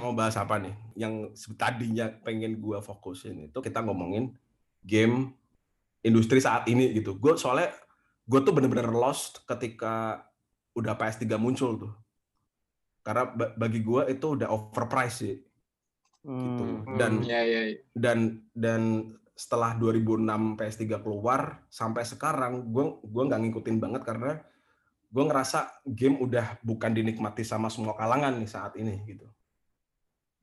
mau bahas apa nih? Yang tadinya pengen gua fokusin itu kita ngomongin game industri saat ini gitu. Gue soalnya gue tuh bener-bener lost ketika udah PS3 muncul tuh. Karena bagi gue itu udah overpriced sih. Gitu. Hmm, Dan ya, ya, ya. dan dan setelah 2006 PS3 keluar sampai sekarang gue gue nggak ngikutin banget karena gue ngerasa game udah bukan dinikmati sama semua kalangan nih saat ini gitu.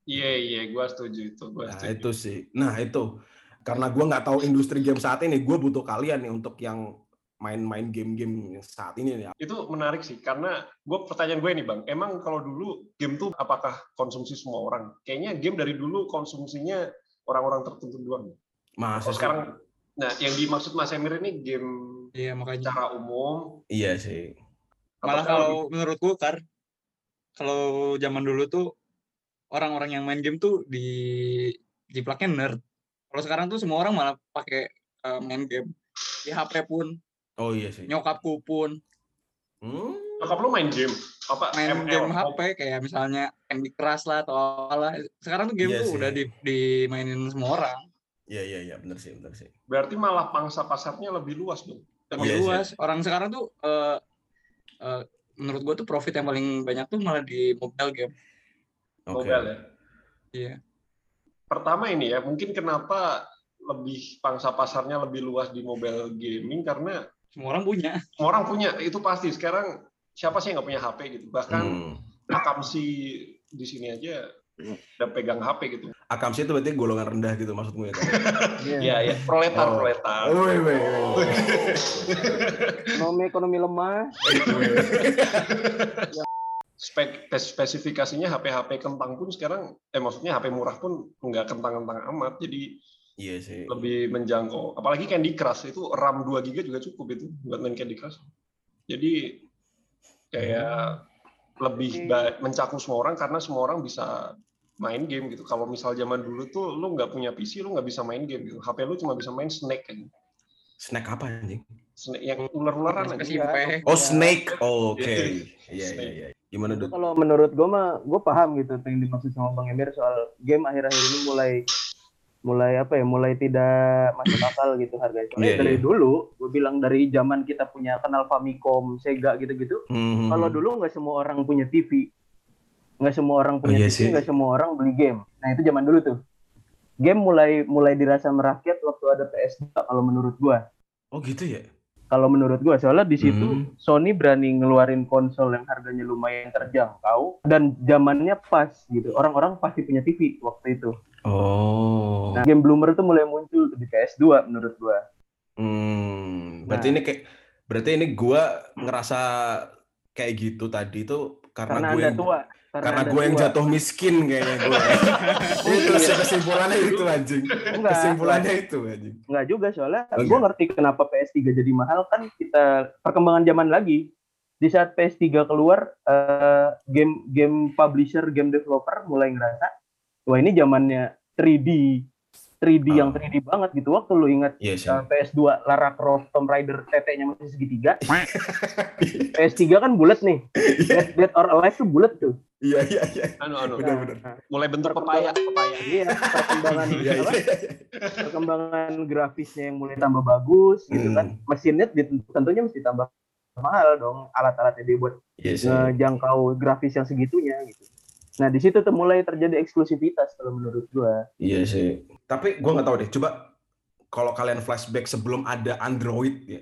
Iya iya, gue setuju itu. Gua Nah setuju. itu sih. Nah itu karena gue nggak tahu industri game saat ini, gue butuh kalian nih untuk yang main-main game-game saat ini nih. Itu menarik sih, karena gue pertanyaan gue nih bang, emang kalau dulu game tuh apakah konsumsi semua orang? Kayaknya game dari dulu konsumsinya orang-orang tertentu doang. Masih Oh, sekarang, nah yang dimaksud Mas Emir ini game Iya makanya. secara umum. Iya sih. Malah kalau menurutku Kar, kalau zaman dulu tuh orang-orang yang main game tuh di jiplaknya nerd. Kalau sekarang tuh semua orang malah pakai eh, main game. Di HP pun, Oh iya sih. nyokapku pun Hmm. Nyokap lu main game? Apa? main ML? game HP kayak misalnya Candy Crush lah atau apalah. Sekarang tuh game Iya tuh sih. udah di, dimainin semua orang. Iya iya iya benar sih benar sih. Berarti malah pangsa pasarnya lebih luas dong. Lebih Iya sih. luas. Orang sekarang tuh eh, eh, menurut gua tuh profit yang paling banyak tuh malah di mobile game. Oke. Mobile ya. Iya. Pertama ini ya, mungkin kenapa lebih pangsa pasarnya lebih luas di mobile gaming karena Semua orang punya. semua orang punya itu pasti. Sekarang siapa sih yang nggak punya HP gitu? Bahkan Hmm. Akamsi di sini aja udah pegang HP gitu. Akamsi itu berarti golongan rendah gitu maksudmu ya? Kak? Iya, ya, proletar, Oh. proletar. Woi, woi, woi. Ekonomi ekonomi lemah. Spek spesifikasinya HP-HP kentang pun sekarang, eh maksudnya HP murah pun nggak kentang-kentang amat. Jadi Iya sih. lebih menjangkau. Apalagi Candy Crush itu RAM 2 GB juga cukup itu buat main Candy Crush. Jadi kayak lebih ba- mencakup semua orang karena semua orang bisa main game gitu. Kalau misal zaman dulu tuh lu nggak punya PC, lu nggak bisa main game gitu. HP lu cuma bisa main Snake kan. Snack apa anjing? Snake yang ular-ularan aja. Oh Iya. snake. Oh, Oke. Iya iya iya. Gimana Dut? kalau menurut gue mah gue paham gitu apa yang dimaksud sama Bang Emir soal game akhir-akhir ini mulai mulai apa ya mulai tidak masuk akal gitu harganya. Soalnya Iya, dari iya. dulu gue bilang dari zaman kita punya kenal Famicom, Sega gitu-gitu. Hmm. Kalau dulu nggak semua orang punya TV, nggak semua orang punya Oh, iya TV, nggak semua orang beli game. Nah itu zaman dulu tuh. Game mulai mulai dirasa merakyat waktu ada PS2 kalau menurut gua. Oh gitu ya? Kalau menurut gua soalnya di situ Hmm. Sony berani ngeluarin konsol yang harganya lumayan terjangkau dan zamannya pas gitu. Orang-orang pasti punya TV waktu itu. Oh. Nah, game bloomer itu mulai muncul tuh di PS2 menurut gua. Hmm, berarti Nah. ini kayak berarti ini gua ngerasa kayak gitu tadi itu karena, Karena gue Anda tua. Karena Anda gue yang jatuh miskin kayaknya gue. itu sih kesimpulannya itu anjing. Enggak, Kesimpulannya itu anjing. Enggak juga soalnya Oh, gue ngerti kenapa PS3 jadi mahal kan kita perkembangan zaman lagi. Di saat PS3 keluar eh, game game publisher, game developer mulai ngerasa wah ini zamannya 3D 3D yang Ah. 3D banget gitu. Waktu lu ingat Iya eh, PS2 Lara Croft Tomb Raider tetenya masih segitiga. PS3 kan bulat nih. Dead, Dead or Alive tuh bulat tuh. Iya iya iya. Anu anu. Benar-benar. Nah, Mulai bentuk pepaya, pepaya. Iya, perkembangan Iya iya. perkembangan grafisnya yang mulai tambah bagus gitu Hmm. kan. Mesinnya tentunya mesti tambah mahal dong alat-alatnya dia buat Iya sih. ngejangkau grafis yang segitunya gitu. Nah, di situ tuh mulai terjadi eksklusivitas kalau menurut gua. Iya sih. Tapi gua nggak tahu deh. Coba kalau kalian flashback sebelum ada Android ya,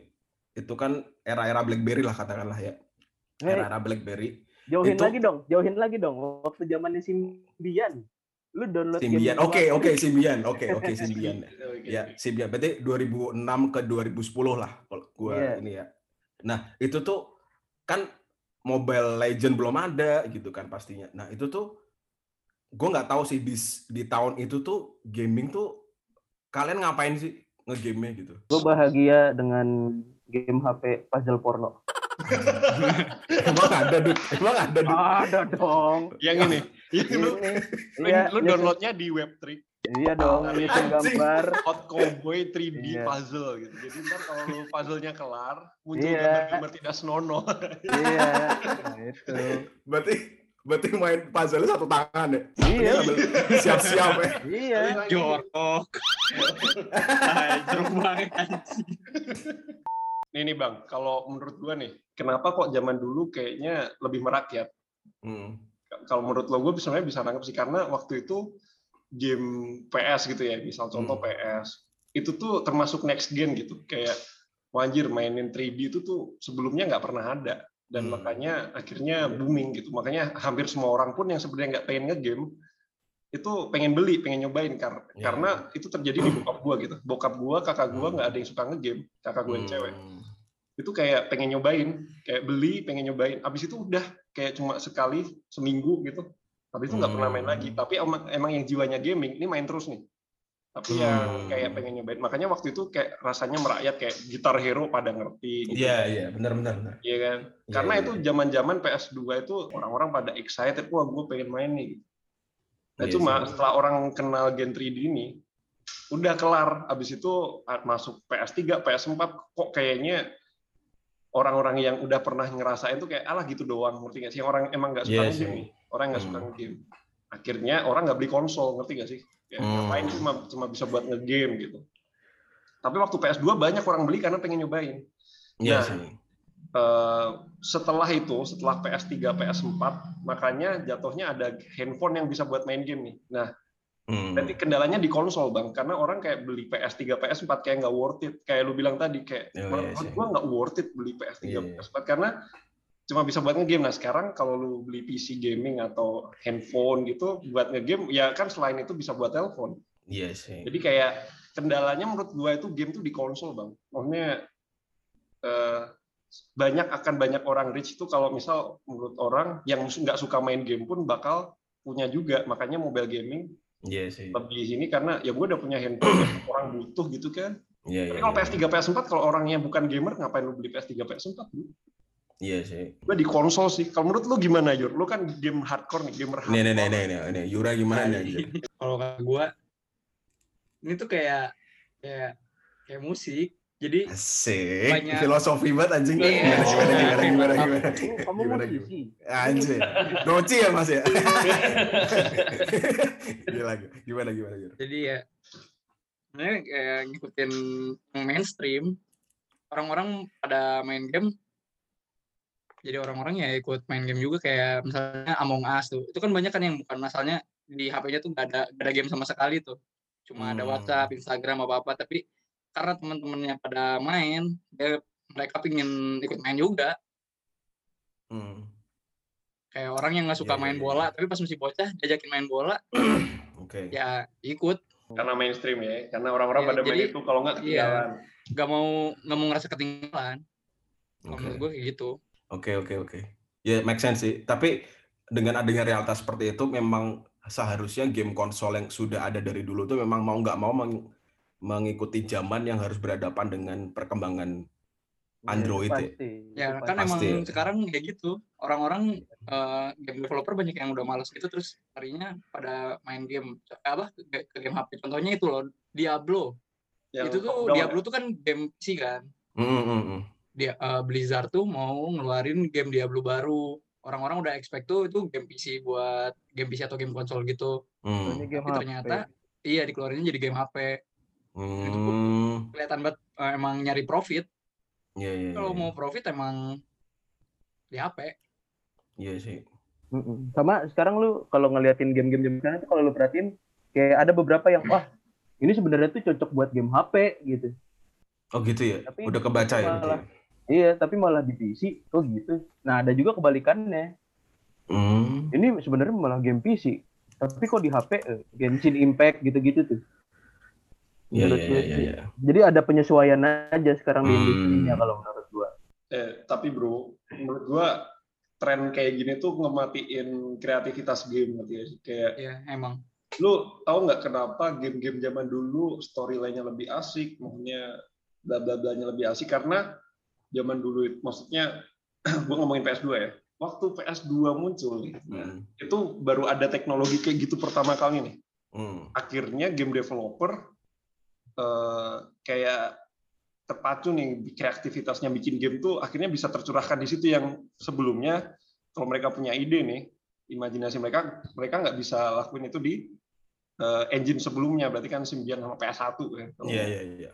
itu kan era-era BlackBerry lah katakanlah ya. Era-era BlackBerry. jauhin itu- lagi dong, jauhin lagi dong. Waktu zamannya Symbian. Lu download Symbian. Oke, oke Symbian. Oke, oke Symbian. Oke, Ya. Symbian. Berarti 2006 ke 2010 lah kalau gua Iya. ini ya. Nah, itu tuh kan Mobile Legend belum ada gitu kan pastinya. Nah, itu tuh gue nggak tahu sih di di tahun itu tuh gaming tuh kalian ngapain sih ngegame gitu? Gua bahagia dengan game HP puzzle porno. Emang ada Dut? Emang ada Dut? Ada dong. Yang ini, yang lu, Ini. lu, Iya, lu nyusun- downloadnya di Web3 Iya dong, nyusun gambar. Hot Cowboy 3D Iya. puzzle gitu. Jadi ntar kalau lu puzzle-nya kelar, muncul Iya. gambar-gambar tidak senonoh. Iya. Nah, itu. Berarti Berarti main puzzle satu tangan ya? Iya. Siap-siap ya. Iya. jorok jorok banget anjing. Nih nih bang, kalau menurut gua nih, kenapa kok zaman dulu kayaknya lebih merakyat? Hmm. Kalau menurut lo, gue sebenarnya bisa nangkep sih karena waktu itu game PS gitu ya, misal contoh Hmm. PS, itu tuh termasuk next gen gitu, kayak wajir mainin 3D itu tuh sebelumnya nggak pernah ada dan Hmm. makanya akhirnya booming gitu. Makanya hampir semua orang pun yang sebenarnya nggak pengen ngegame itu pengen beli, pengen nyobain kar Ya. karena itu terjadi di bokap gua gitu. Bokap gua, kakak gua Hmm. nggak ada yang suka ngegame, kakak gua yang cewek Hmm. itu kayak pengen nyobain, kayak beli, pengen nyobain. Habis itu udah kayak cuma sekali seminggu gitu. Habis itu nggak pernah main Hmm. lagi. Tapi emang, emang yang jiwanya gaming ini main terus nih. Tapi yang Hmm. kayak pengen nyobain. Makanya waktu itu kayak rasanya merakyat kayak gitar hero pada ngerti. Gitu. Iya, iya, benar benar benar. Iya kan? Iya, Karena iya. itu zaman-zaman PS2 itu orang-orang pada excited, wah gue pengen main nih. Nah Iya cuma sih. setelah orang kenal Gen 3D ini, udah kelar. Abis itu ah, masuk PS3, PS4, kok kayaknya orang-orang yang udah pernah ngerasain tuh kayak alah gitu doang, ngerti gak sih? Orang emang nggak suka Iya ngegame sih. nih. Orang nggak suka Hmm. ngegame. Akhirnya orang nggak beli konsol, ngerti gak sih? Ya, Hmm. Ngapain cuma cuma bisa buat ngegame gitu. Tapi waktu PS2 banyak orang beli karena pengen nyobain. Iya Nah, sih. Eh, setelah itu, setelah PS3, PS4, makanya jatuhnya ada handphone yang bisa buat main game nih. Nah, Hmm. berarti kendalanya di konsol, Bang. Karena orang kayak beli PS3, PS4 kayak nggak worth it. Kayak lu bilang tadi, kayak Oh, iya menurut sih. gua nggak worth it beli PS3, Iya, iya. PS4 karena cuma bisa buat ngegame. Nah, sekarang kalau lu beli PC gaming atau handphone gitu buat ngegame, ya kan selain itu bisa buat telepon. Iya sih. Jadi kayak kendalanya menurut gua itu game tuh di konsol, Bang. Maksudnya eh, banyak akan banyak orang rich itu kalau misal menurut orang yang nggak suka main game pun bakal punya juga. Makanya mobile gaming Iya sih. lebih ini karena ya gue udah punya handphone yang orang butuh gitu kan. Iya, Tapi iya. kalau iya. PS3, PS4 kalau orangnya bukan gamer ngapain lu beli PS3, PS4? Lu? Iya sih. Gue di konsol sih. Kalau menurut lu gimana, Jur? Lu kan game hardcore nih, gamer hardcore. nih, nih, nih, nih, nih. Yura gimana kalau kata gue ini tuh kayak kayak kayak musik jadi Asik. Banyak- Filosofi banget anjing. Iya. Gimana, gimana, gimana, gimana, gimana. Oh, kamu Gimana, musisi. Anjir. Doci ya mas ya? Gila, gimana, gimana, gimana. jadi ya sebenarnya kayak ngikutin yang mainstream orang-orang pada main game jadi orang-orang ya ikut main game juga kayak misalnya Among Us tuh itu kan banyak kan yang bukan masalahnya di HP-nya tuh gak ada gak ada game sama sekali tuh cuma ada Hmm. WhatsApp, Instagram apa apa tapi karena teman-temannya pada main dia mereka pingin ikut main juga Hmm. kayak orang yang nggak suka Iya, iya, main iya. bola tapi pas masih bocah diajakin main bola Oke. ya ikut Karena mainstream ya. Karena orang-orang Iya, pada main jadi- itu kalau nggak iya. ketinggalan. nggak mau nggak mau ngerasa ketinggalan menurut gue kayak gitu Oke, oke, oke. Ya, make sense sih. Tapi dengan adanya realitas seperti itu, memang seharusnya game konsol yang sudah ada dari dulu tuh memang mau nggak mau meng- mengikuti zaman yang harus berhadapan dengan perkembangan Android ya? Pasti. ya Itu kan pasti. emang ya. sekarang kayak gitu orang-orang eh, game developer banyak yang udah males gitu terus harinya pada main game eh, apa ke, ke game HP contohnya itu loh Diablo Yang itu tuh down ya. Diablo tuh kan game PC kan Mm, mm, mm, mm. dia eh, Blizzard tuh mau ngeluarin game Diablo baru orang-orang udah expect tuh itu game PC buat game PC atau game konsol gitu Hmm. Game tapi HP. ternyata iya dikeluarinnya jadi game HP Hmm. kelihatan banget eh, emang nyari profit Iya, iya, kalau iya. mau profit emang di HP Iya sih. Sama sekarang lu kalau ngeliatin game-game sekarang tuh kalau lu perhatiin kayak ada beberapa yang wah ini sebenarnya tuh cocok buat game HP gitu. Oh gitu ya? Tapi Udah kebaca ya? gitu malah- ya? Iya, tapi malah di PC kok gitu. Nah, ada juga kebalikannya. Hmm. Ini sebenarnya malah game PC. Tapi kok di HP eh, Genshin Impact gitu-gitu tuh. Iya, Menurut iya, gue iya, iya. Jadi ada penyesuaian aja sekarang di Hmm. industrinya kalau menurut gua. Eh, tapi bro, menurut gua tren kayak gini tuh ngematiin kreativitas game gitu ya. Kayak ya emang lu tahu nggak kenapa game-game zaman dulu storyline-nya lebih asik, maksudnya bla bla blanya lebih asik karena zaman dulu itu maksudnya gua ngomongin PS2 ya. Waktu PS2 muncul nih, Hmm. itu baru ada teknologi kayak gitu pertama kali nih. Hmm. Akhirnya game developer eh, kayak terpacu nih kreativitasnya bikin game tuh akhirnya bisa tercurahkan di situ yang sebelumnya kalau mereka punya ide nih imajinasi mereka mereka nggak bisa lakuin itu di uh, engine sebelumnya berarti kan Symbian sama PS1 ya. Iya iya iya.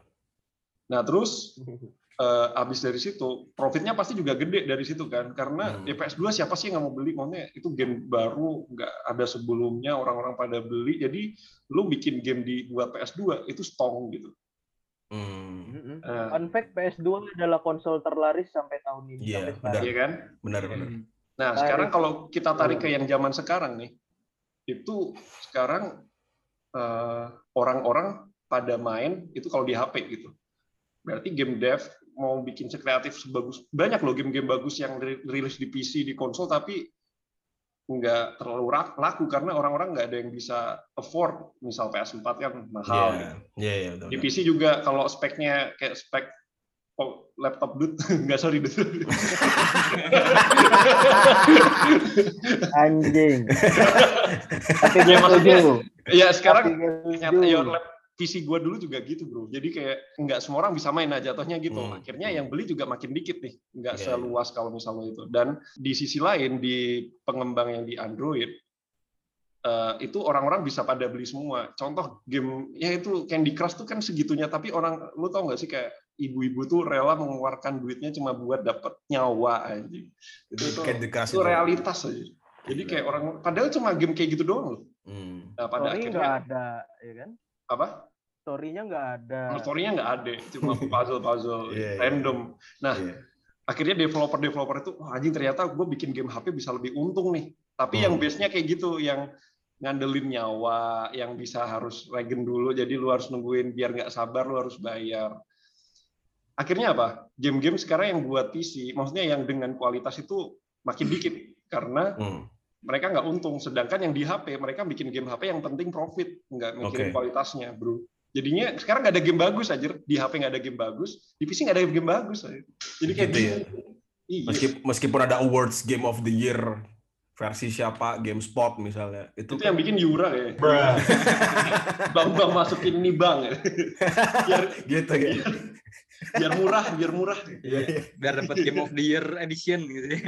Nah terus uh, habis dari situ profitnya pasti juga gede dari situ kan karena Hmm. ya PS2 siapa sih yang nggak mau beli maksudnya itu game baru nggak ada sebelumnya orang-orang pada beli jadi lu bikin game di buat PS2 itu strong gitu. Hmm. Nah, Fun fact PS2 adalah konsol terlaris sampai tahun ini Iya, benar. iya kan? Benar benar. Nah, sekarang kalau kita tarik ke yang zaman sekarang nih, itu sekarang eh, orang-orang pada main itu kalau di HP gitu. Berarti game dev mau bikin sekreatif sebagus banyak loh game-game bagus yang ri- rilis di PC di konsol tapi nggak terlalu rak- laku karena orang-orang nggak ada yang bisa afford misal PS4 kan mahal gitu. Iya iya betul. Di. PC juga kalau speknya kayak spek laptop dut nggak sorry dut Anjing. Tapi Ya, maksudnya- ya sekarang Tapi gue PC gue dulu juga gitu bro. Jadi kayak nggak semua orang bisa main nah jatuhnya gitu. Hmm. akhirnya yang beli juga makin dikit nih nggak Iya, seluas kalau misalnya itu. Dan di sisi lain di pengembang yang di Android eh, itu orang-orang bisa pada beli semua. Contoh game ya itu Candy Crush tuh kan segitunya tapi orang lu tau nggak sih kayak ibu-ibu tuh rela mengeluarkan duitnya cuma buat dapet nyawa aja Itu itu- itu realitas aja jadi kayak orang padahal cuma game kayak gitu doang loh. Hmm. nah, pada Story akhirnya ada, ya kan? Apa Story-nya nggak ada. story-nya nggak ada, cuma puzzle-puzzle Iya, iya. random. Nah, Iya. akhirnya developer-developer itu, wah anjing ternyata gue bikin game HP bisa lebih untung nih. Tapi yang Hmm. base-nya kayak gitu, yang ngandelin nyawa, yang bisa harus regen dulu, jadi lu harus nungguin biar nggak sabar, lu harus bayar. Akhirnya apa? Game-game sekarang yang buat PC, maksudnya yang dengan kualitas itu makin dikit karena Hmm. Mereka nggak untung. Sedangkan yang di HP, mereka bikin game HP yang penting profit, nggak mikirin Oke. kualitasnya, bro. Jadinya sekarang nggak ada game bagus aja. Di HP nggak ada game bagus, di PC nggak ada game bagus. aja. Jadi kayak Gitu ya. Iya. Meski- meskipun ada awards Game of the Year versi siapa GameSpot misalnya itu, Itu yang bikin Yura ya. Bang bang masukin nih bang. biar gitu ya biar murah, biar murah. Iya, iya. biar dapat Game of the Year edition gitu ya.